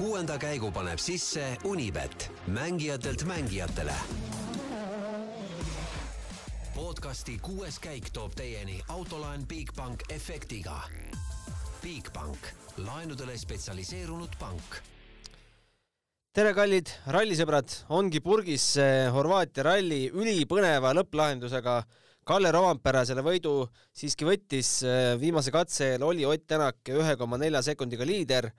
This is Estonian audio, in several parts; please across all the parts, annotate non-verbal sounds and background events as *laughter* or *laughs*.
kuuenda käigu paneb sisse Unibet, mängijatelt mängijatele. podcasti kuues käik toob teieni autolaen Bigbank efektiga. Bigbank, laenudele spetsialiseerunud pank tere, kallid rallisõbrad, ongi purgis see Horvaatia ralli ülipõneva lõpplahendusega. Kalle Rovampere selle võidu siiski võttis, viimase katse eel oli Ott Tänak ühe koma nelja sekundiga liider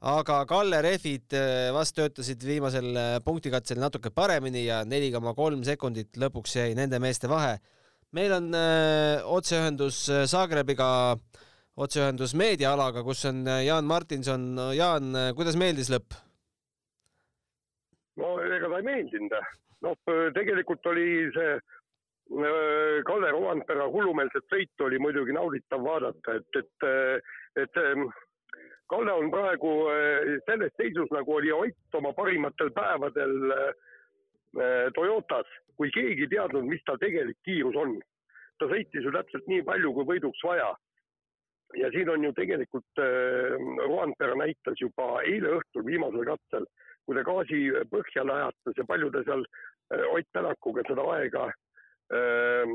aga Kalle rehvid äh, vast töötasid viimasel äh, punktikatsel natuke paremini ja neli koma kolm sekundit lõpuks jäi nende meeste vahe. meil on äh, otseühendus Zagrebiga, otseühendus meediaalaga, kus on Jaan Martinson. Jaan, kuidas meeldis lõpp? no ega ta ei meeldinud. noh, tegelikult oli see Kalle Rovanpera hullumeelset sõitu oli muidugi nauditav vaadata, et, et, et Kalle on praegu eh, selles seisus, nagu oli Ott oma parimatel päevadel eh, Toyotas, kui keegi ei teadnud, mis ta tegelik kiirus on. ta sõitis ju täpselt nii palju, kui võiduks vaja. ja siin on ju tegelikult äh, Roandpere näitas juba eile õhtul viimasel katsel, kui ta gaasi põhja lajatas ja palju ta seal äh, Ott Tänakuga seda aega äh,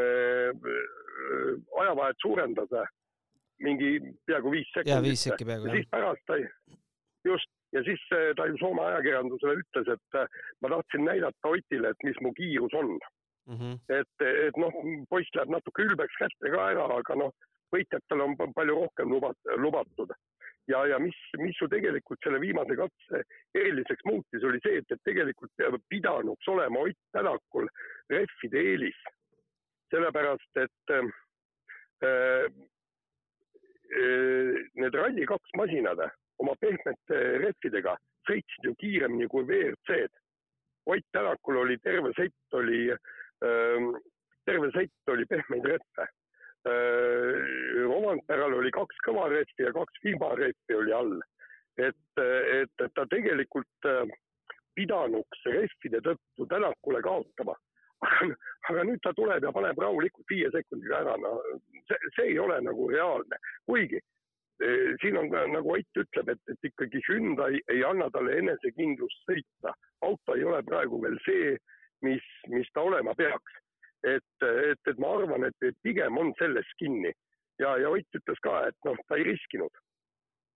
äh, ajavahet suurendas mingi peaaegu viis sekundit. ja viis sekki peaaegu. siis pärast ta, just, ja siis äh, ta ju Soome ajakirjandusele ütles, et äh, ma tahtsin näidata Otile, et mis mu kiirus on mm. -hmm. et, et noh, poiss läheb natuke ülbeks kätte ka ära, aga noh, võitjatel on palju rohkem lubat-, lubatud. ja, ja mis, mis ju tegelikult selle viimase katse eriliseks muutis, oli see, et, et tegelikult pidanuks olema Ott Tänakul rehvide eelis. sellepärast, et äh, need Rally2 masinad oma pehmete rehvidega sõitsid ju kiiremini kui WRC-d. Ott Tänakul oli terve sett oli äh,, terve sett oli pehmeid rehve äh,. Romantperal oli kaks kõva rehvi ja kaks vihmarehvi oli all. et, et, et ta tegelikult äh, pidanuks rehvide tõttu Tänakule kaotama aga, nüüd ta tuleb ja paneb rahulikult viie sekundiga ära, no see, see ei ole nagu reaalne, kuigi e, siin on ka nagu Ott ütleb, et, et ikkagi Hyundai ei anna talle enesekindlust sõita. auto ei ole praegu veel see, mis, mis ta olema peaks. et, et, et ma arvan, et pigem on selles kinni ja, ja Ott ütles ka, et noh, ta ei riskinud.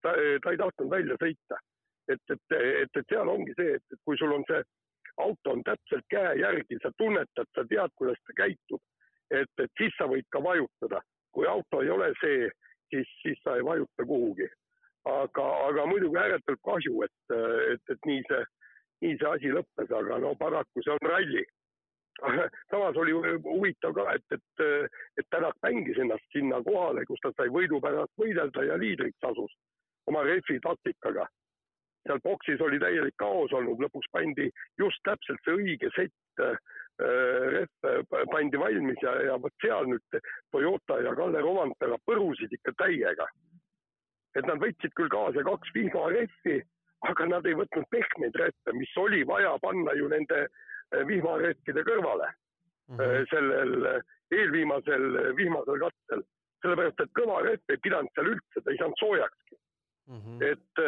ta, ta ei tahtnud välja sõita. et, et, et, et seal ongi see, et kui sul on see auto on täpselt käe järgi, sa tunnetad, sa tead, kuidas ta käitub. et, et siis sa võid ka vajutada. kui auto ei ole see, siis, siis sa ei vajuta kuhugi. aga, aga muidugi ääretult kahju, et, et, et nii see, nii see asi lõppes, aga no paraku see on ralli. *laughs* samas oli huvitav ka, et, et, et Tänak mängis ennast sinna kohale, kus ta sai võidu pärast võidelda ja liidriks asus oma rehvi taktikaga seal boksis oli täielik kaos olnud, lõpuks pandi just täpselt see õige sett äh, rehve pandi valmis ja, ja vot seal nüüd Toyota ja Kalle Romantera põrusid ikka täiega. et nad võtsid küll kaasa kaks vihmarehvi, aga nad ei võtnud pehmeid rehve, mis oli vaja panna ju nende äh, vihmarehvide kõrvale mm -hmm. sellel eelviimasel vihmasel katsel. sellepärast, et kõva rehv ei pidanud seal üldse, ta ei saanud soojakski mm. -hmm. et,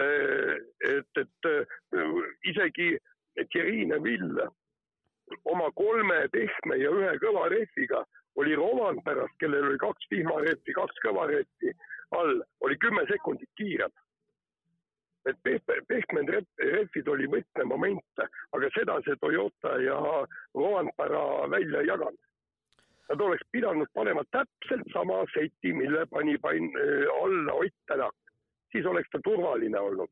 et, et isegi Kirine Vill oma kolme pehme ja ühe kõva rehviga oli Roman pärast, kellel oli kaks vihmarehvi, kaks kõva rehvi all, oli kümme sekundit kiirem. et pehme, pehmed rehvid oli võtmemoment, aga seda see Toyota ja Rovanpera välja ei jaganud. Nad oleks pidanud panema täpselt sama seti, mille pani pain, alla Ott Tänak siis oleks ta turvaline olnud.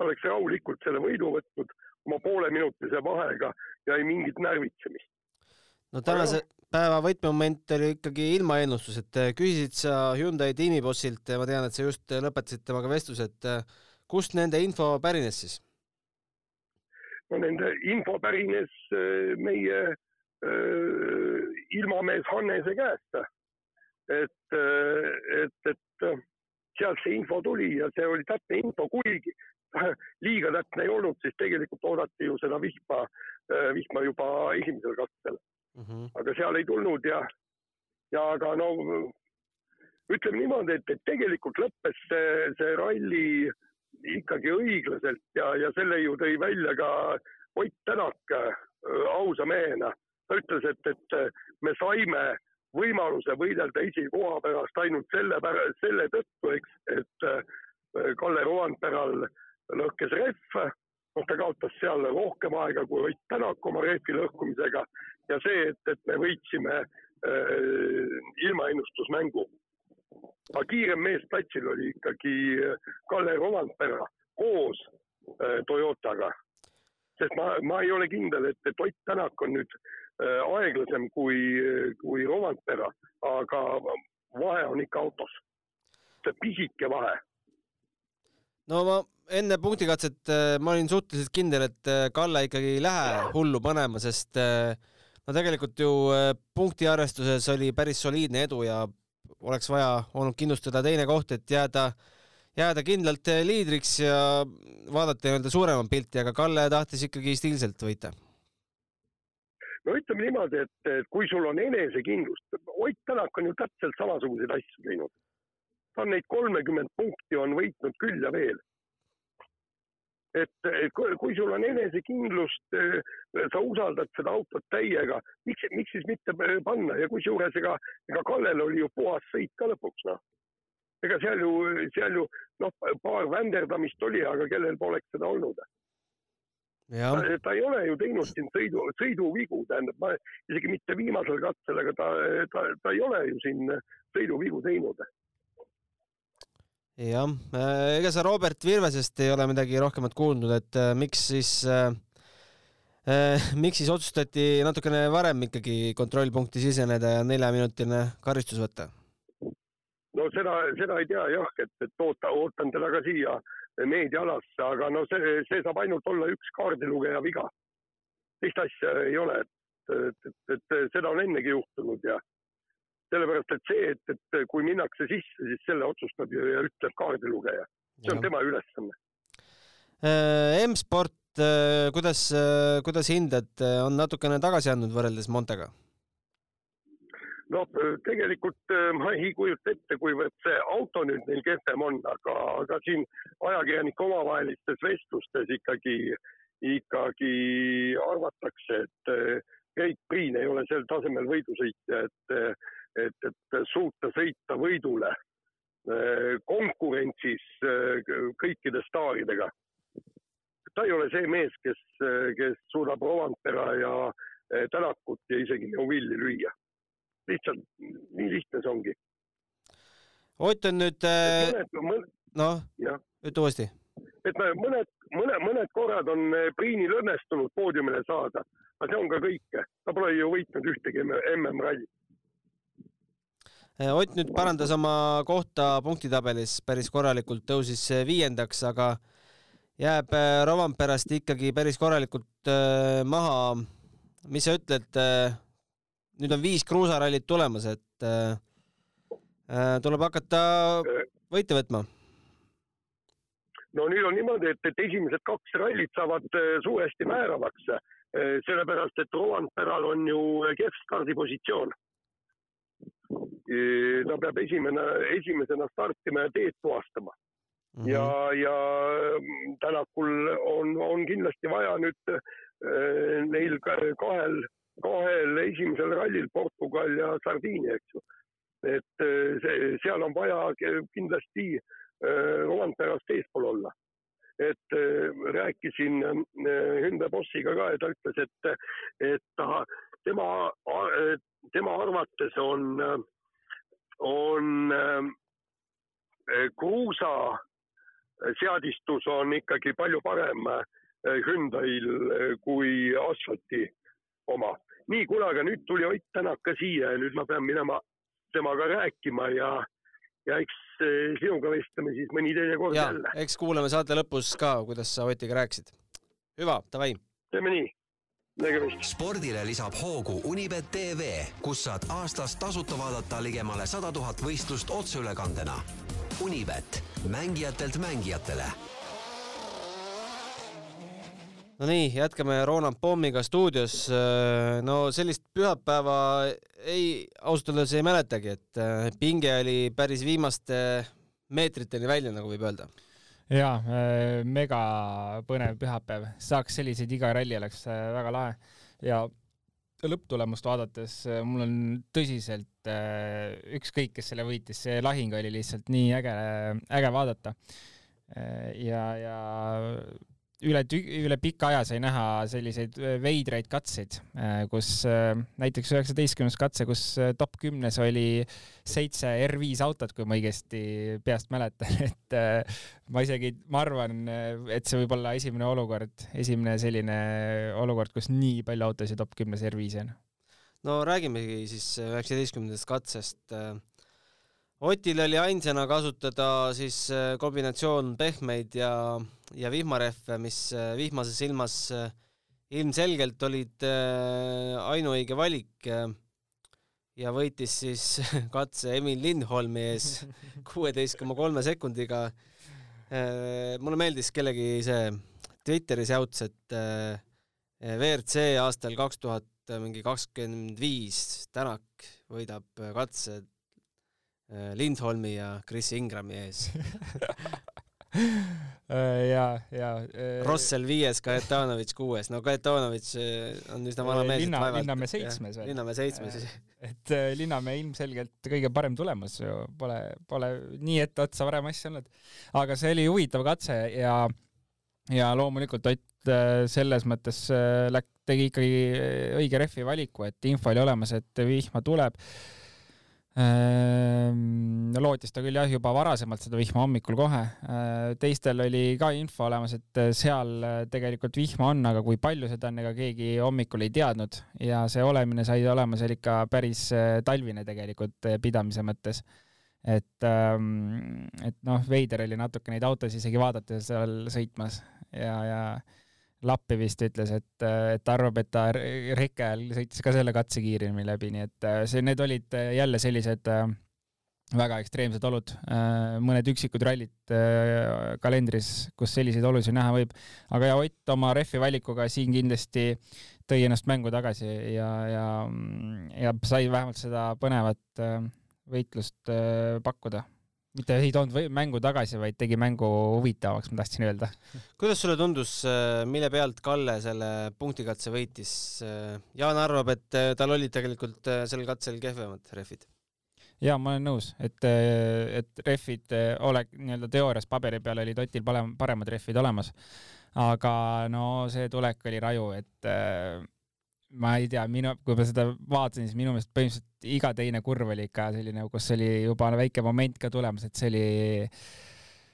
oleks rahulikult selle võidu võtnud oma pooleminutise vahega ja ei mingit närvitsemist. no tänase päeva võtmemoment oli ikkagi ilmaennustus, et äh, küsisid sa Hyundai tiimibossilt, ma tean, et sa just lõpetasid temaga vestluse, et äh, kust nende info pärines siis? no nende info pärines äh, meie äh, ilmamees Hannese käest. et, et, et sealt see info tuli ja see oli täpne info, kuigi *laughs* liiga täpne ei olnud, siis tegelikult oodati ju seda vihma, äh, vihma juba esimesel katsel mm. -hmm. aga seal ei tulnud ja, ja aga no ütleme niimoodi, et, et tegelikult lõppes see, see ralli ikkagi õiglaselt ja, ja selle ju tõi välja ka Ott Tänak äh, ausa mehena. ta ütles, et, et me saime võimaluse võidelda esikoha pärast ainult selle, selle tõttu, eks, et Kalle Roandperal lõhkes rehv, noh, ta kaotas seal rohkem aega kui Ott Tänak oma rehvi lõhkumisega ja see, et, et me võitsime äh, ilmaennustusmängu. aga kiirem mees platsil oli ikkagi Kalle Roandpera koos äh, Toyotaga. sest ma, ma ei ole kindel, et, et Ott Tänak on nüüd äh, aeglasem kui, kui Roandpera, aga vahe on ikka autos. see pisike vahe no ma enne punktikatset äh, ma olin suhteliselt kindel, et äh, Kalle ikkagi ei lähe hullu panema, sest äh, no tegelikult ju punktiarvestuses oli päris soliidne edu ja oleks vaja olnud kindlustada teine koht, et jääda, jääda kindlalt liidriks ja vaadata nii-öelda suuremat pilti, aga Kalle tahtis ikkagi stiilselt võita no ütleme niimoodi, et, et kui sul on enesekindlust, Ott Tänak on ju täpselt samasuguseid asju teinud ta on neid kolmekümmend punkti on võitnud küll ja veel. et kui sul on enesekindlust, sa usaldad seda autot täiega, miks, miks siis mitte panna ja kusjuures ega, ega Kallel oli ju puhas sõit ka lõpuks noh. ega seal ju, seal ju noh, paar vänderdamist oli, aga kellel poleks seda olnud. Ta, ta ei ole ju teinud siin sõidu, sõiduvigu, tähendab, ma isegi mitte viimasel katsel, aga ta, ta, ta ei ole ju siin sõiduvigu teinud jah, ega sa Robert Virvesest ei ole midagi rohkemat kuulnud, et äh, miks siis äh, äh, miks siis otsustati natukene varem ikkagi kontrollpunkti siseneda ja neljaminutiline karistus võtta? No seda, seda ei tea jah, et, et oota, ootan teda ka siia meediaalasse, aga no see, see saab ainult olla üks kaardilugeja viga. teist asja ei ole, et, et, et, et seda on ennegi juhtunud ja sellepärast et see, et, et kui minnakse sisse, siis selle otsustab ju ja ütleb kaardilugeja. see on ja. tema ülesanne. Äh, M-sport, äh, kuidas, äh, kuidas hindad, on natukene tagasi andnud võrreldes Montega? No tegelikult ma ei kujuta ette, kuivõrd see auto nüüd neil kehvem on, aga, aga siin ajakirjanike omavahelistes vestlustes ikkagi, ikkagi arvatakse, et Keit Priin ei ole sel tasemel võidusõitja, et et, et suuta sõita võidule äh, konkurentsis äh, kõikide staaridega. ta ei ole see mees, kes, äh, kes suudab Rovanpera ja Tänakut ja isegi Neuvilli lüüa. Lihtsalt nii lihtne see ongi. Ott on nüüd noh, ütle uuesti. et mõned, mõne, mõned korrad on Priinil õnnestunud poodiumile saada, aga see on ka kõik. ta pole ju võitnud ühtegi MM-rallit Eh, Ott nüüd parandas oma kohta punktitabelis päris korralikult, tõusis viiendaks, aga jääb eh, Rovanperast ikkagi päris korralikult maha. mis sa ütled? Nüüd on viis kruusarallit tulemas, et tuleb hakata võite võtma. no nüüd on niimoodi, et, et esimesed kaks rallit saavad suuresti määravaks, sellepärast et Rovanperal on ju kehv stardipositsioon ta peab esimene, esimesena startima ja teed puhastama mm. -hmm. ja, ja Tänakul on, on kindlasti vaja nüüd äh, neil kahel, kahel esimesel rallil Portugal ja Sardiinia, eks ju. et äh, see, seal on vaja kindlasti äh, Roland Perast eespool olla et äh, rääkisin Hyundai bossiga ka ja ta ütles, et, et ta, tema, tema arvates on on kruusa seadistus on ikkagi palju parem Hyundai'l kui asfalti oma. nii, kuule, aga nüüd tuli Ott Tänak ka siia ja nüüd ma pean minema temaga rääkima ja, ja eks sinuga vestleme siis mõni teine kord ja, jälle. eks kuulame saate lõpus ka, kuidas sa Otiga rääkisid. hüva, davai. teeme nii nägemist. spordile lisab hoogu Unibet tv, kus saad aastas tasuta vaadata ligemale sada tuhat võistlust otseülekandena. Unibet, mängijatelt mängijatele. Nonii, jätkame Roland Pommiga stuudios. no sellist pühapäeva ei, ausalt öeldes ei mäletagi, et pinge oli päris viimaste meetriteni välja, nagu võib öelda jaa, mega põnev pühapäev, saaks selliseid iga ralli, oleks väga lahe ja lõpptulemust vaadates mul on tõsiselt ükskõik, kes selle võitis, see lahing oli lihtsalt nii äge, äge vaadata. ja, ja üle, üle pika aja sai näha selliseid äh, veidraid katseid, äh, kus äh, näiteks üheksateistkümnes katse, kus top kümnes oli seitse R5 autot, kui ma õigesti peast mäletan, *laughs* et ma isegi, ma arvan, et see võib olla esimene olukord, esimene selline olukord, kus nii palju autosid top kümnes R5 on. no räägimegi siis üheksateistkümnendast katsest Otil oli ainsana kasutada siis äh, kombinatsioon pehmeid ja, ja vihmarehve, mis äh, vihmases ilmas äh, ilmselgelt olid ainuõige valik ja võitis siis *laughs* katse Emil Lindholmi ees *laughs* kuueteist koma kolme sekundiga. mulle meeldis kellegi see Twitteris jauts, et WRC aastal kaks tuhat mingi kakskümmend viis Tänak võidab katse Äh, Lindholmi ja Chris Ingrami ees *laughs* äh, ja, ja. Äh, Rossel viies, Kajetanovitš kuues, no Kajetanovitš on üsna vanameelselt linna, vaevalt. Linnamäe seitsmes või? Linnamäe seitsmes. et Linnamäe ilmselgelt kõige parem tulemus ju, pole, pole nii etteotsa varem asja olnud. aga see oli huvitav katse ja, ja loomulikult Ott selles mõttes läk-, tegi ikkagi õige rehvi valiku, et info oli olemas, et vihma tuleb lootis ta küll jah, juba varasemalt seda vihma hommikul kohe. Ehm, teistel oli ka info olemas, et seal tegelikult vihma on, aga kui palju seda on, ega keegi hommikul ei teadnud ja see olemine sai olema seal ikka päris eh, talvine tegelikult eh, pidamise mõttes. et, ehm, et noh, veider oli natuke neid autosid isegi vaadata seal sõitmas ja, ja Lappi vist ütles, et, et ta arvab, et ta reke ajal sõitis ka selle katse kiiremini läbi, nii et äh, see, need olid äh, jälle sellised äh, väga ekstreemsed olud, mõned üksikud rallid kalendris, kus selliseid olusid näha võib. aga ja Ott oma rehvi valikuga siin kindlasti tõi ennast mängu tagasi ja, ja, ja sai vähemalt seda põnevat võitlust pakkuda mitte ei toonud mängu tagasi, vaid tegi mängu huvitavaks, ma tahtsin öelda. kuidas sulle tundus, äh, mille pealt Kalle selle punktikatse võitis? Äh, Jaan arvab, et äh, tal olid tegelikult sel katsel kehvemad rehvid. ja ma olen nõus, et, et rehvid ole nii-öelda teoorias paberi peal olid Otil paremad rehvid olemas. aga no see tulek oli raju, et ma ei tea, minu, kui ma seda vaatasin, siis minu meelest põhimõtteliselt iga teine kurv oli ikka selline, kus oli juba väike moment ka tulemas, et see oli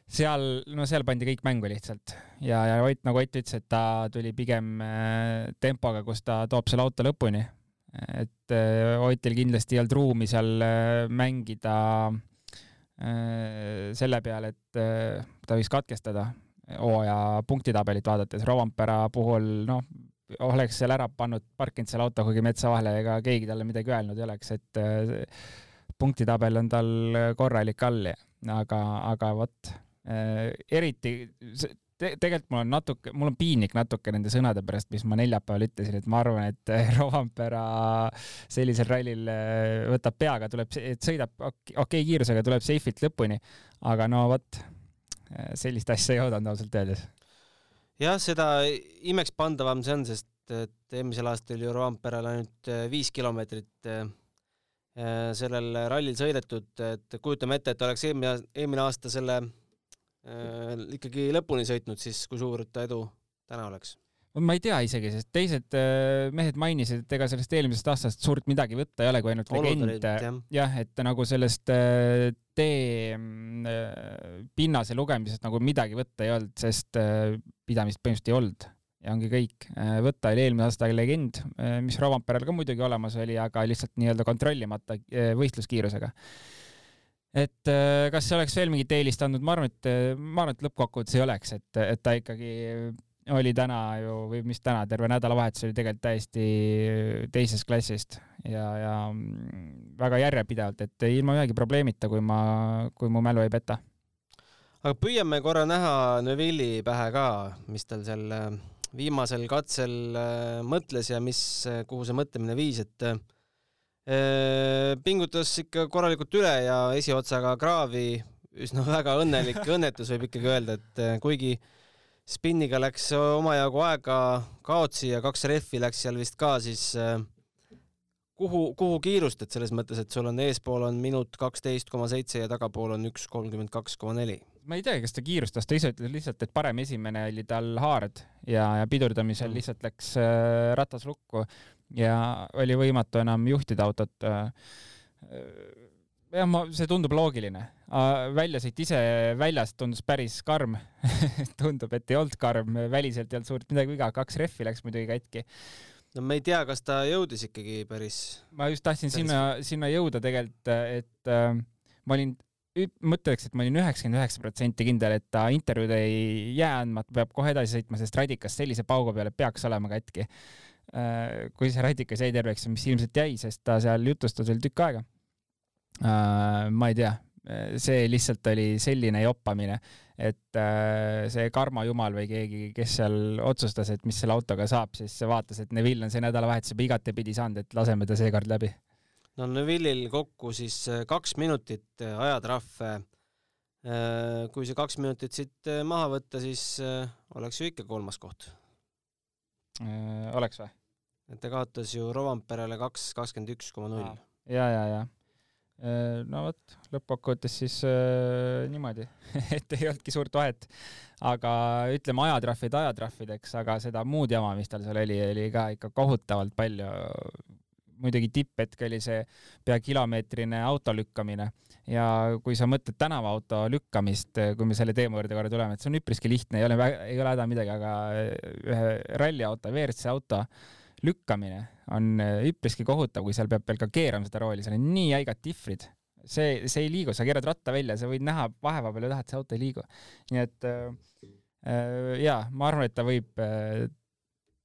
seal, no seal pandi kõik mängu lihtsalt ja, ja Ott, nagu Ott ütles, et ta tuli pigem äh, tempoga, kus ta toob selle auto lõpuni. et äh, Otil kindlasti ei olnud ruumi seal äh, mängida selle peale, et ta võiks katkestada hooaja punktitabelit vaadates. Rovanpera puhul, noh, oleks seal ära pannud, parkinud selle auto kuhugi metsa vahele, ega keegi talle midagi öelnud ei oleks, et äh, punktitabel on tal korralik all, aga, aga vot äh, eriti te, tegelikult mul on natuke, mul on piinlik natuke nende sõnade pärast, mis ma neljapäeval ütlesin, et ma arvan, et *laughs* Rovanpera sellisel rallil äh, võtab peaga, tuleb, sõidab okei okay, kiirusega, tuleb safe'ilt lõpuni, aga no vot, sellist asja ei oodanud ausalt öeldes jah, seda imekspandavam see on, sest et eelmisel aastal oli Roamperel ainult äh, viis kilomeetrit äh, äh, sellel rallil sõidetud, et kujutame ette, et oleks eelmine, eelmine aasta selle ikkagi lõpuni sõitnud, siis kui suur ta edu täna oleks? Ma ei tea isegi, sest teised mehed mainisid, et ega sellest eelmisest aastast suurt midagi võtta ei ole, kui ainult legend. jah, et nagu sellest tee pinnase lugemisest nagu midagi võtta ei olnud, sest pidamist põhimõtteliselt ei olnud ja ongi kõik. Äh, võtta oli eelmine aasta legend, äh, mis Rovanperel ka muidugi olemas oli, aga lihtsalt nii-öelda kontrollimata äh, võistluskiirusega. et kas see oleks veel mingit eelist andnud, ma arvan, et ma arvan, et lõppkokkuvõttes ei oleks, et, et ta ikkagi oli täna ju või mis täna, terve nädalavahetus oli tegelikult täiesti teisest klassist. Ja, ja mm, väga järjepidevalt, et ilma ühegi probleemita, kui ma, kui mu mälu ei peta. Aga püüame korra näha Neville'i pähe ka, mis tal seal äh, viimasel katsel äh, mõtles ja mis, äh, kuhu see mõtlemine viis, et pingutas ikka korralikult üle ja esiotsaga kraavi. Üsna väga õnnelik õnnetus, võib ikkagi öelda, et kuigi spinniga läks omajagu aega kaotsi ja kaks rehvi läks seal vist ka, siis kuhu, kuhu kiirustad selles mõttes, et sul on eespool on minut kaksteist koma seitse ja tagapool on üks kolmkümmend kaks koma neli? ma ei teagi, kas ta kiirustas, ta ise ütles lihtsalt, et parem esimene oli tal haard ja, ja pidurdamisel mm. lihtsalt läks äh, ratas lukku ja oli võimatu enam juhtida autot äh,. Jah, ma, see tundub loogiline väljasõit ise väljast tundus päris karm *laughs* tundub, et ei olnud karm, väliselt ei olnud suurt midagi viga, kaks rehvi läks muidugi katki no me ei tea, kas ta jõudis ikkagi päris. ma just tahtsin päris... sinna, sinna jõuda tegelikult, et äh, ma olin, mõtleks, et ma olin üheksakümmend üheksa protsenti kindel, et ta intervjuud ei jää andma, ta peab kohe edasi sõitma, sest radikas sellise paugu peale peaks olema katki äh,. kui see radikas jäi terveks, mis ilmselt jäi, sest ta seal jutustas veel tükk aega. Ma ei tea, see lihtsalt oli selline joppamine et äh, see Karmo Jumal või keegi, kes seal otsustas, et mis selle autoga saab, siis vaatas, et Neville on see nädalavahetus juba igatepidi saanud, et laseme ta seekord läbi. no Neville'il kokku siis äh, kaks minutit äh, ajatrahve. kui see kaks minutit siit maha võtta, siis oleks ju ikka kolmas koht. oleks või? et ta kaotas ju Rovanperele kaks kakskümmend üks koma null. ja, ja, ja Äh, no vot, lõppkokkuvõttes siis äh, niimoodi *laughs* et ei olnudki suurt vahet. aga ütleme, ajatrahvid ajatrahvideks, aga seda muud jama, mis tal seal oli, oli ka ikka kohutavalt palju. muidugi tipphetk oli see pea kilomeetrine auto lükkamine ja kui sa mõtled tänavaauto lükkamist, kui me selle teema juurde korra tuleme, et see on üpriski lihtne, ei ole, ei ole häda midagi, aga ühe ralliauto, WRC auto lükkamine on äh, üpriski kohutav, kui seal peab veel ka keerama seda rooli, seal on nii jäigad tihvrid. see, see ei liigu, sa keerad ratta välja, sa võid näha vaheva peal ju taha, et see auto ei liigu. nii et äh, äh, jaa, ma arvan, et ta võib äh,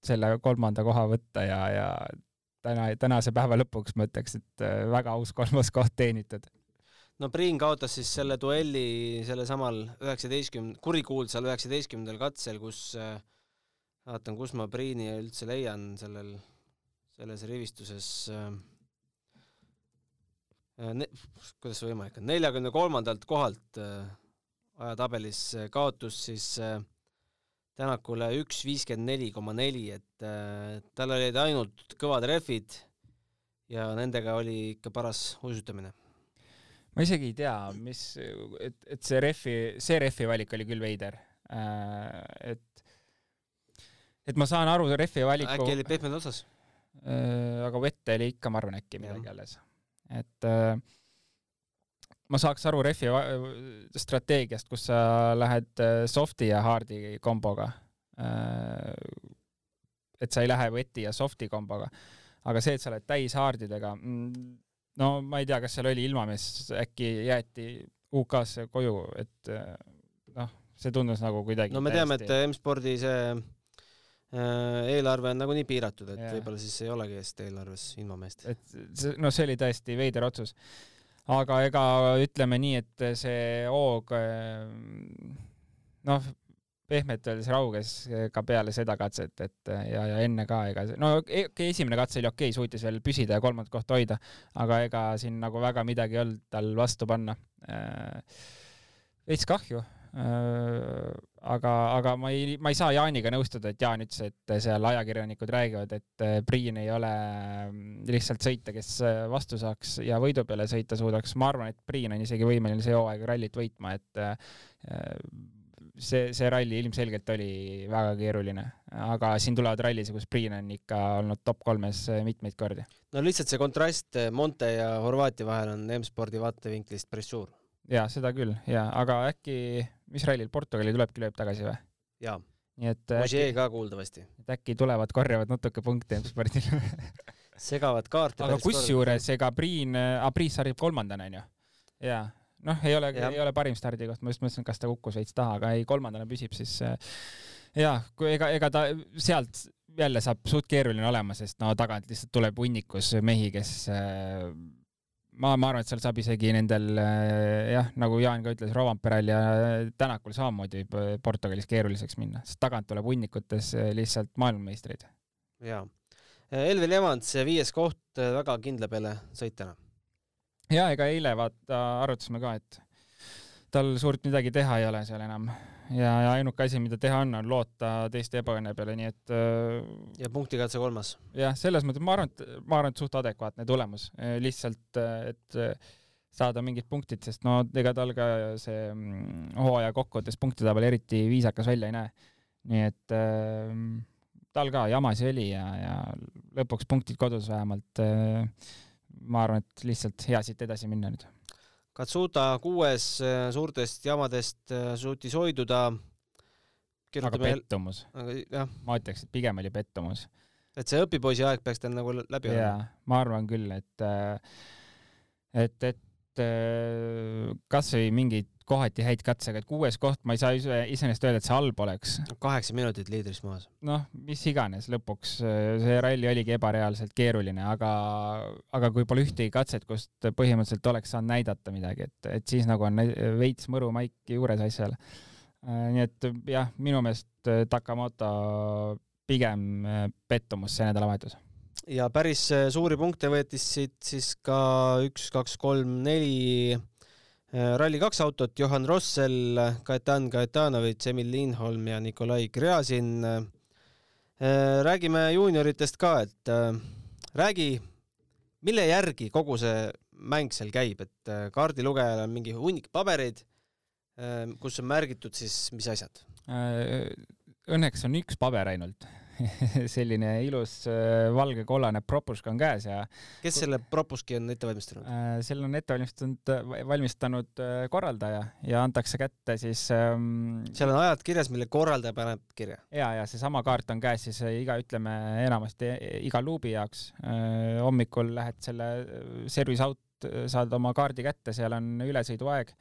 selle kolmanda koha võtta ja, ja täna, tänase päeva lõpuks ma ütleks, et äh, väga aus kolmas koht teenitud no Priin kaotas siis selle duelli sellesamal üheksateistkümne, kurikuulsal üheksateistkümnendal katsel, kus äh, vaatan, kus ma Priini üldse leian sellel selles rivistuses äh, äh, ne-, kuidas see võimalik on, neljakümne kolmandalt kohalt äh, ajatabelis kaotus siis Tänakule üks viiskümmend neli koma neli, et tal olid ainult kõvad rehvid ja nendega oli ikka paras uisutamine. ma isegi ei tea, mis, et, et see rehvi, see rehvi valik oli küll veider. et, et ma saan aru rehvi valiku. äkki oli pehmed otsas? Äh, aga vette oli ikka, ma arvan, äkki midagi alles. et äh, ma saaks aru Refi strateegiast, kus sa lähed äh, soft'i ja hard'i komboga. et sa ei lähe veti ja soft'i komboga. aga see, et sa oled täis hard'idega, mm, no ma ei tea, kas seal oli ilmamees, äkki jäeti UK-sse koju, et noh, see tundus nagu kuidagi no me teame, et M-spordi see eelarve on nagunii piiratud, et võib-olla siis ei olegi eest eelarves ilma meest. et see, no see oli tõesti veider otsus. aga ega ütleme nii, et see hoog äh, noh, pehmelt öeldes rauges ka peale seda katset, et ja, ja enne ka, ega no okei okay,, esimene katse oli okei okay,, suutis veel püsida ja kolmandat kohta hoida, aga ega siin nagu väga midagi ei olnud tal vastu panna. Äh, veits kahju Äh, aga, aga ma ei, ma ei saa Jaaniga nõustuda, et Jaan ütles, et seal ajakirjanikud räägivad, et äh, Priin ei ole mm, lihtsalt sõita, kes äh, vastu saaks ja võidu peale sõita suudaks. ma arvan, et Priin on isegi võimeline see hooaeg rallit võitma, et see, see ralli ilmselgelt oli väga keeruline, aga siin tulevad rallisid, kus Priin on ikka olnud top kolmes mitmeid kordi. no lihtsalt see kontrast Monte ja Horvaatia vahel on M-spordi vaatevinklist päris suur jaa, seda küll, jaa, aga äkki, mis rallil Portugali tulebki, lööb tagasi või? jaa. nii et Ogier ka kuuldavasti. et äkki tulevad, korjavad natuke punkte M-spordil *laughs* segavad kaarte aga kusjuures ega Priin, Priis sarjab kolmandana onju. jaa, noh, ei ole, ei ole parim stardikoht, ma just mõtlesin, kas ta kukkus veits taha, aga ei, kolmandana püsib, siis jaa, kui ega, ega ta sealt jälle saab suht keeruline olema, sest no tagant lihtsalt tuleb hunnikus mehi, kes ma, ma arvan, et seal saab isegi nendel jah, nagu Jaan ka ütles, Rovanperel ja Tänakul samamoodi Portugalis keeruliseks minna, sest tagant tuleb hunnikutes lihtsalt maailmameistreid. jaa. Elvin Evans, viies koht, väga kindla peale sõitjana. ja ega eile vaata arutasime ka, et tal suurt midagi teha ei ole seal enam ja, ja ainuke asi, mida teha on, on loota teiste ebaõnne peale, nii et äh, ja punktikatse kolmas. jah, selles mõttes ma arvan, et ma arvan, et suht adekvaatne tulemus, lihtsalt et saada mingid punktid, sest no ega tal ka see mm, hooaja kokkuvõttes punktitabel eriti viisakas välja ei näe. nii et äh, tal ka jamasi oli ja, ja lõpuks punktid kodus vähemalt äh,. ma arvan, et lihtsalt hea siit edasi minna nüüd. Katsuta kuues äh, suurtest jamadest äh, suutis hoiduda. aga pettumus. ma ütleks, et pigem oli pettumus. et see õpipoisi aeg peaks tal nagu läbi olema? jaa, ma arvan küll, et äh, et, et kasvõi mingeid kohati häid katsega, et kuues koht, ma ei saa iseenesest öelda, et see halb oleks. kaheksa minutit liidrist maas. noh, mis iganes, lõpuks äh, see ralli oligi ebareaalselt keeruline, aga, aga kui pole ühtegi katset, kust põhimõtteliselt oleks saanud näidata midagi, et, et siis nagu on veits mõru maik juures asjal. Äh, nii et jah, minu meelest Takamoto pigem pettumus see nädalavahetus ja päris äh, suuri punkte võetis siit siis ka üks, kaks, kolm, neli äh, Rally2 autot, Johan Rossel, Kajetan Kajetanovitš, Emil Lindholm ja Nikolai Gräzin. Äh, räägime juunioritest ka, et räägi, mille järgi kogu see mäng seal käib, et kaardilugejal on mingi hunnik pabereid, kus on märgitud siis mis asjad? Õnneks on üks paber ainult *laughs* selline ilus äh, valge-kollane propuška on käes ja kes selle propuski on ette valmistanud? Äh, selle on ette valmistanud, valmistanud äh, korraldaja ja antakse kätte siis ähm, seal on ajad kirjas, mille korraldaja paneb kirja? ja, ja seesama kaart on käes siis iga, ütleme enamasti iga luubi jaoks. hommikul lähed selle service out, saad oma kaardi kätte, seal on ülesõiduaeg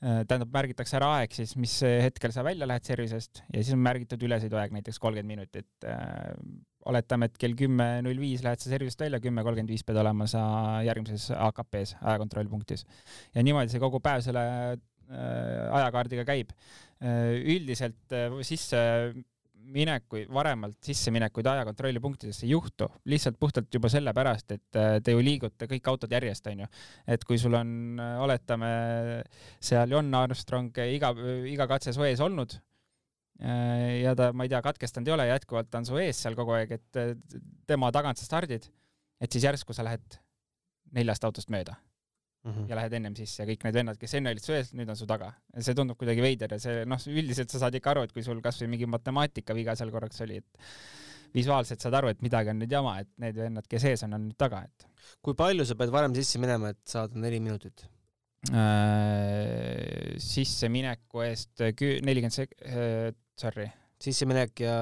tähendab, märgitakse ära aeg siis, mis hetkel sa välja lähed service'ist ja siis on märgitud ülesõiduaeg näiteks kolmkümmend minutit. Äh, oletame, et kell kümme null viis lähed sa service'ist välja, kümme kolmkümmend viis pead olema sa järgmises AKP-s, ajakontrollpunktis. ja niimoodi see kogu päev selle äh, ajakaardiga käib. üldiselt sisse minekuid, varemalt sisseminekuid ajakontrolli punktidesse ei juhtu, lihtsalt puhtalt juba sellepärast, et äh, te ju liigute kõik autod järjest, onju. et kui sul on, äh, oletame, seal John Armstrong iga, iga katse su ees olnud äh, ja ta, ma ei tea, katkestanud ei ole, jätkuvalt on su ees seal kogu aeg, et tema tagant sa stardid, et siis järsku sa lähed neljast autost mööda mm -hmm. ja lähed ennem sisse ja kõik need vennad, kes enne olid su ees, nüüd on su taga. see tundub kuidagi veider ja see noh, üldiselt sa saad ikka aru, et kui sul kasvõi mingi matemaatikaviga seal korraks oli, et visuaalselt saad aru, et midagi on nüüd jama, et need vennad, kes ees on, on nüüd taga, et. kui palju sa pead varem sisse minema, et saada neli minutit äh,? sissemineku eest nelikümmend sek-, äh, sorry. sisseminek ja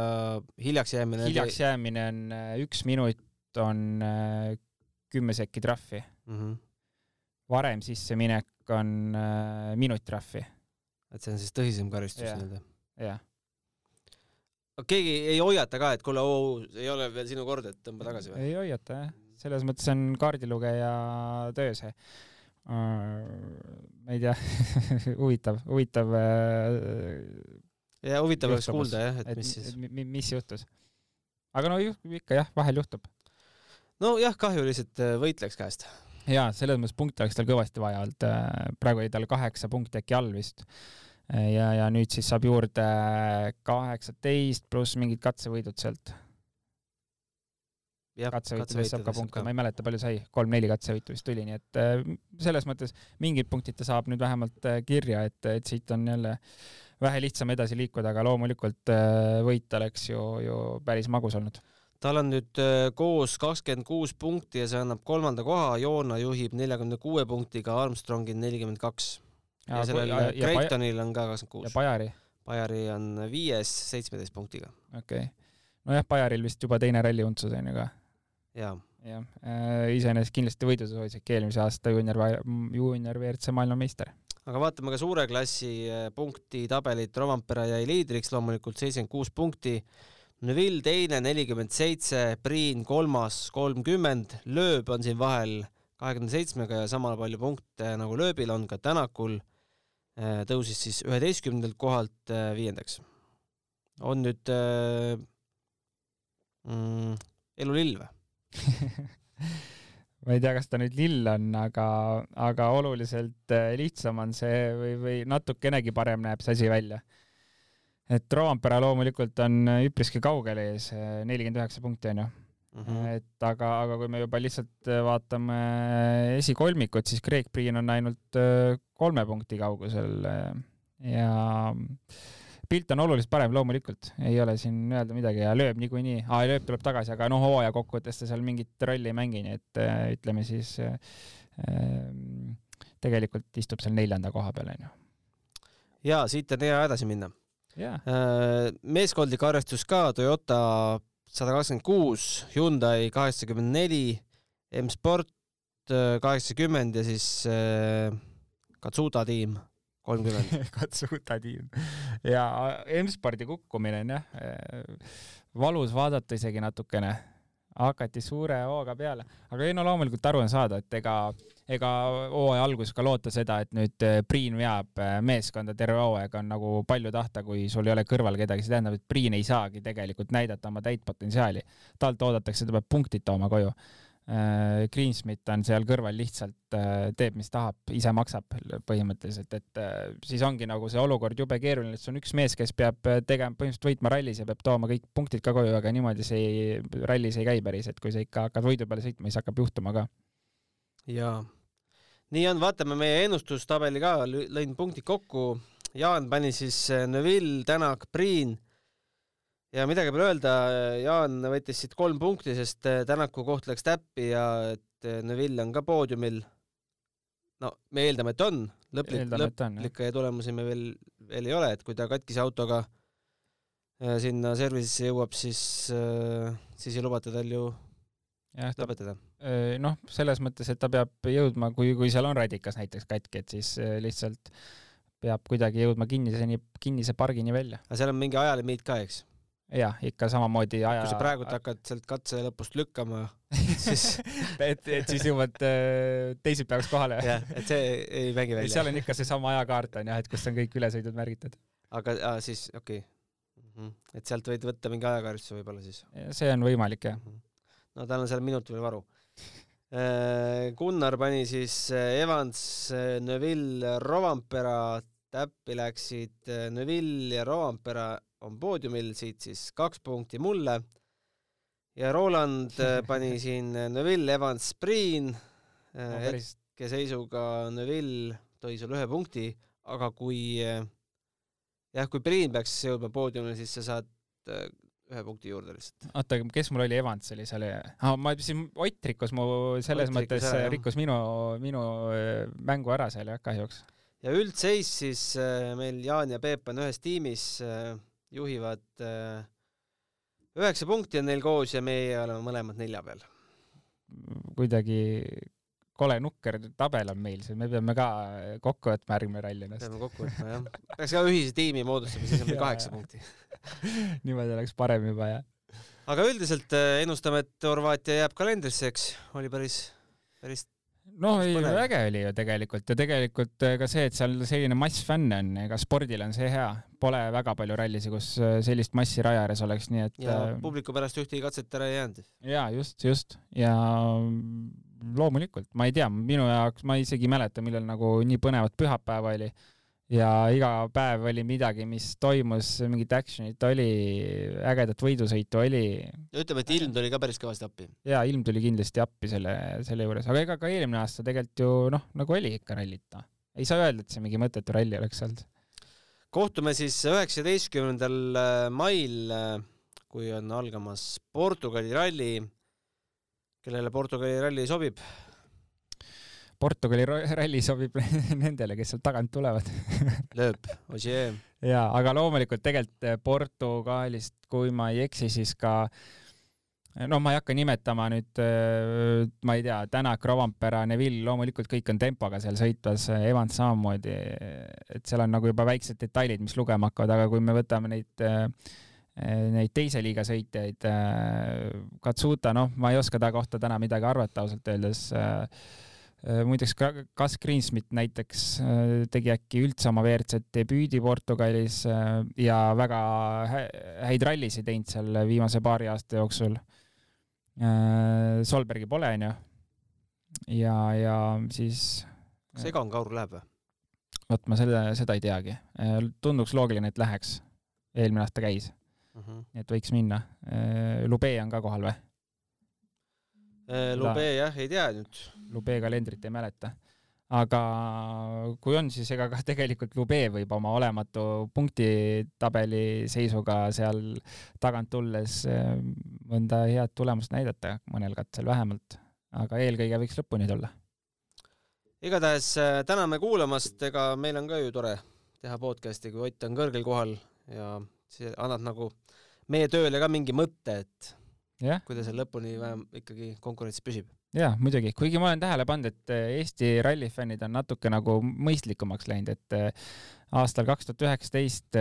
hiljaks jäämine? hiljaks jäämine on äh, üks minut on kümme sekki trahvi mm. -hmm varem sisseminek on äh, minut trahvi. et see on siis tõsisem karistus nii-öelda? jah. keegi ei hoiata ka, et kuule, ei ole veel sinu kord, et tõmba tagasi või? ei hoiata jah, selles mõttes on kaardilugeja töö see uh,. ma ei tea *laughs* huvitav, huvitav uh, ja huvitav oleks kuulda jah, et mis siis. mis juhtus. aga no ikka jah, vahel juhtub. nojah, kahju lihtsalt äh, võit läks käest jaa, selles mõttes punkte oleks tal kõvasti vaja olnud, äh, praegu oli tal kaheksa punkti äkki all vist. Äh, ja, ja nüüd siis saab juurde kaheksateist pluss mingid katsevõidud sealt. katsevõitudest saab ka punkte, ma ei mäleta, palju sai, kolm-neli katsevõitu vist tuli, nii et äh, selles mõttes mingid punktid ta saab nüüd vähemalt kirja, et, et siit on jälle vähe lihtsam edasi liikuda, aga loomulikult võit oleks ju, ju päris magus olnud tal on nüüd äh, koos kakskümmend kuus punkti ja see annab kolmanda koha, Joona juhib neljakümne kuue punktiga, Armstrongil nelikümmend kaks. ja sellel Creightonil on ka kakskümmend kuus. ja Bajari? Bajari on viies seitsmeteist punktiga. okei okay., nojah, Bajaril vist juba teine ralli untsus on ju ka. jaa. jah, äh, iseenesest kindlasti võidusoovis äkki eelmise aasta juunior, juunior WRC maailmameister aga vaatame ka suure klassi äh, punktitabelit, Rovampere jäi liidriks loomulikult seitsekümmend kuus punkti Neville teine, nelikümmend seitse, Priin kolmas, kolmkümmend, lööb on siin vahel kahekümne seitsmega ja sama palju punkte nagu lööbil on ka Tänakul. Äh, tõusis siis üheteistkümnendalt kohalt äh, viiendaks. on nüüd äh, mm, elulill või *laughs* ma ei tea, kas ta nüüd lill on, aga, aga oluliselt äh, lihtsam on see või, või natukenegi parem näeb see asi välja. Et Roompere loomulikult on üpriski kaugel ees, nelikümmend üheksa punkti on ju Mm -hmm. et aga, aga kui me juba lihtsalt vaatame esikolmikut, siis Craig Priin on ainult kolme punkti kaugusel ja pilt on oluliselt parem, loomulikult, ei ole siin öelda midagi ja lööb niikuinii, lööb tuleb tagasi, aga noh, hooaja kokkuvõttes ta seal mingit rolli ei mängi, nii et äh, ütleme siis äh, tegelikult istub seal neljanda koha peal, onju. ja siit on hea edasi minna yeah.. Äh, meeskondlik arvestus ka Toyota sada kakskümmend kuus, Hyundai kaheksakümmend neli, M-Sport äh, kaheksakümmend ja siis äh, Katsuta tiim kolmkümmend. *laughs* Katsuta tiim. Ja M-spordi kukkumine on jah, valus vaadata isegi natukene, hakati suure hooga peale, aga ei no loomulikult aru on saada, et ega, ega hooaja alguses ka loota seda, et nüüd eh, Priin veab eh, meeskonda terve hooaega on nagu palju tahta, kui sul ei ole kõrval kedagi, see tähendab, et Priin ei saagi tegelikult näidata oma täit potentsiaali. talt oodatakse, ta peab punktid tooma koju Greensmith on seal kõrval lihtsalt äh, teeb, mis tahab, ise maksab põhimõtteliselt, et äh, siis ongi nagu see olukord jube keeruline, et see on üks mees, kes peab tegema, põhimõtteliselt võitma rallis ja peab tooma kõik punktid ka koju, aga niimoodi see ei, rallis ei käi päris, et kui sa ikka hakkad võidu peale sõitma, siis hakkab juhtuma ka. jaa, nii on, vaatame meie ennustustabeli ka, lõin punktid kokku. Jaan pani siis Neville, Tänak, Priin ja midagi pole öelda, Jaan võttis siit kolm punkti, sest äh, Tänaku koht läks täppi ja et äh, Neville on ka poodiumil. no me eeldame, et on, lõplik, lõplikke tulemusi me veel, veel ei ole, et kui ta katkise autoga äh, sinna service'isse jõuab, siis, siis ei lubata tal ju jah, lõpetada. noh, selles mõttes, et ta peab jõudma, kui, kui seal on radikas näiteks katki, et siis lihtsalt peab kuidagi jõudma kinniseni, kinnise pargini välja. aga seal on mingi ajalimiit ka, eks? Jah, ikka samamoodi aja. kui sa praegult hakkad sealt katse lõpust lükkama, *laughs* siis et, et siis jõuad äh, teisipäevaks kohale. jah, et see ei mängi välja. seal on ikka seesama ajakaart on jah, et kus on kõik ülesõidud märgitud. aga ah, siis okei okay. -hmm. et sealt võid võtta mingi ajakaristuse võib-olla siis? see on võimalik jah. -hmm. no tal on seal minut veel varu. Äh, Gunnar pani siis äh, Evans, Neville, Rovampera, täppi läksid Neville ja Rovampera on poodiumil, siit siis kaks punkti mulle. ja Roland äh, *laughs* pani siin Neville, Evans, Priin no,. Äh, hetkeseisuga Neville tõi sulle ühe punkti, aga kui äh, jah, kui Priin peaks jõudma poodiumile, siis sa saad ühe punkti juurde lihtsalt. oota, kes mul oli, Evans oli seal ah,? ma siin, Ott rikkus mu selles Ott mõttes, rikkus minu, minu mängu ära seal jah, kahjuks. ja üldseis siis meil Jaan ja Peep on ühes tiimis juhivad äh, üheksa punkti on neil koos ja meie oleme mõlemad nelja peal. kuidagi kole nukker tabel on meil, me peame ka kokku võtma järgmine ralli ennast. peame kokku võtma jah. peaks ka ühise tiimi moodustama, siis on meil kaheksa *laughs* punkti *laughs* niimoodi oleks parem juba jah. aga üldiselt äh, ennustame, et Horvaatia jääb kalendrisse, eks, oli päris, päris noh, ei, äge oli ju tegelikult ja tegelikult eh, ka see, et seal selline mass fänne on, ega spordil on see hea, pole väga palju rallisi, kus eh, sellist massi raja ääres oleks, nii et. ja äh, publiku pärast ühtegi katset ära ei jäänud. ja just, just ja loomulikult, ma ei tea, minu jaoks ma isegi ei mäleta, millal nagu nii põnevat pühapäeva oli ja iga päev oli midagi, mis toimus, mingit action'it oli, ägedat võidusõitu oli. ütleme, et ilm tuli ka päris kõvasti appi. ja ilm tuli kindlasti appi selle, selle juures, aga ega ka eelmine aasta tegelikult ju noh, nagu oli ikka rallit, noh. ei saa öelda, et see mingi mõttetu ralli oleks olnud. kohtume siis üheksateistkümnendal äh, mail, äh, kui on algamas Portugali ralli. kellele Portugali ralli sobib? Portugali *laughs* ralli sobib *laughs* nendele, kes sealt tagant tulevad *laughs* lööb, Ossier. jaa, aga loomulikult tegelikult eh, Portugalist, kui ma ei eksi, siis ka noh, ma ei hakka nimetama nüüd, eh, ma ei tea, Tänak, Rovanpera, Neville, loomulikult kõik on tempoga seal sõitmas, Evans samamoodi, et seal on nagu juba väiksed detailid, mis lugema hakkavad, aga kui me võtame neid eh, neid teise liiga sõitjaid, Katsuta, noh, ma ei oska ta kohta täna midagi arvata ausalt öeldes Äh, muideks Gus Greensmith näiteks äh, tegi äkki üldse oma WRC debüüdi Portugalis äh, ja väga häid rallisid teinud seal viimase paari aasta jooksul. Solbergi pole, onju. ja, ja siis kas Egon Kaur läheb või? vot ma selle, seda ei teagi. tunduks loogiline, et läheks. eelmine aasta käis uh. -huh. nii et võiks minna. Lube on ka kohal või? Lube jah, ei tea nüüd. Lube kalendrit ei mäleta aga kui on, siis ega ka *laughs* tegelikult Lube võib oma olematu punktitabeli seisuga seal tagant tulles mõnda head tulemust näidata mõnel katsel vähemalt, aga eelkõige võiks lõpuni tulla igatahes äh, täname kuulamast, ega meil on ka ju tore teha podcast'i, kui Ott on kõrgel kohal ja see annab nagu meie tööle ka mingi mõtte, et. Kui ta seal lõpuni vähem ikkagi konkurentsis püsib. jaa, muidugi, kuigi ma olen tähele pannud, et äh, Eesti rallifännid on natuke nagu mõistlikumaks läinud, et äh, aastal kaks tuhat üheksateist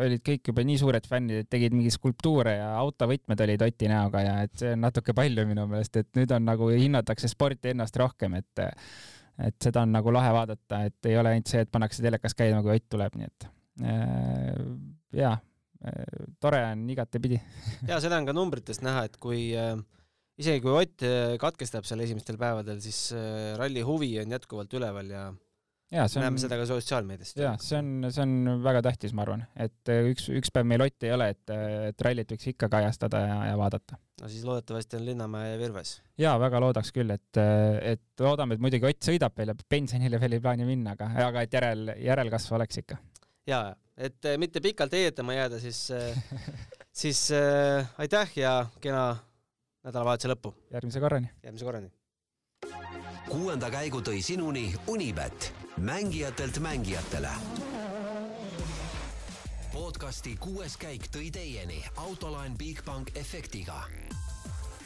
olid kõik juba nii suured fännid, et tegid mingi skulptuure ja autovõtmed olid Oti näoga ja et see on natuke palju minu meelest, et nüüd on nagu hinnatakse sporti ennast rohkem, et et seda on nagu lahe vaadata, et ei ole ainult see, et pannakse telekas käima, kui Ott tuleb, nii et äh, jaa, tore on igatepidi *laughs* ja seda on ka numbritest näha, et kui äh, isegi kui Ott katkestab seal esimestel päevadel, siis äh, ralli huvi on jätkuvalt üleval ja ja see on, näeme seda ka sotsiaalmeediast. ja see on, see on väga tähtis, ma arvan, et äh, üks, üks päev meil Otti ei ole, et, et rallit võiks ikka kajastada ja, ja vaadata. no siis loodetavasti on Linnamäe Virves. ja väga loodaks küll, et, et loodame, et muidugi Ott sõidab veel ja pensionile veel ei plaani minna, aga, aga et järel, järelkasv oleks ikka. Ja, et mitte pikalt heietama jääda, siis *laughs* siis äh, aitäh ja kena nädalavahetuse lõppu. järgmise korrani. järgmise korrani. kuuenda käigu tõi sinuni Unibet mängijatelt mängijatele. podcasti kuues käik tõi teieni autolaen Bigbank efektiga.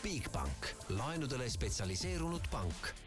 Bigbank, laenudele spetsialiseerunud pank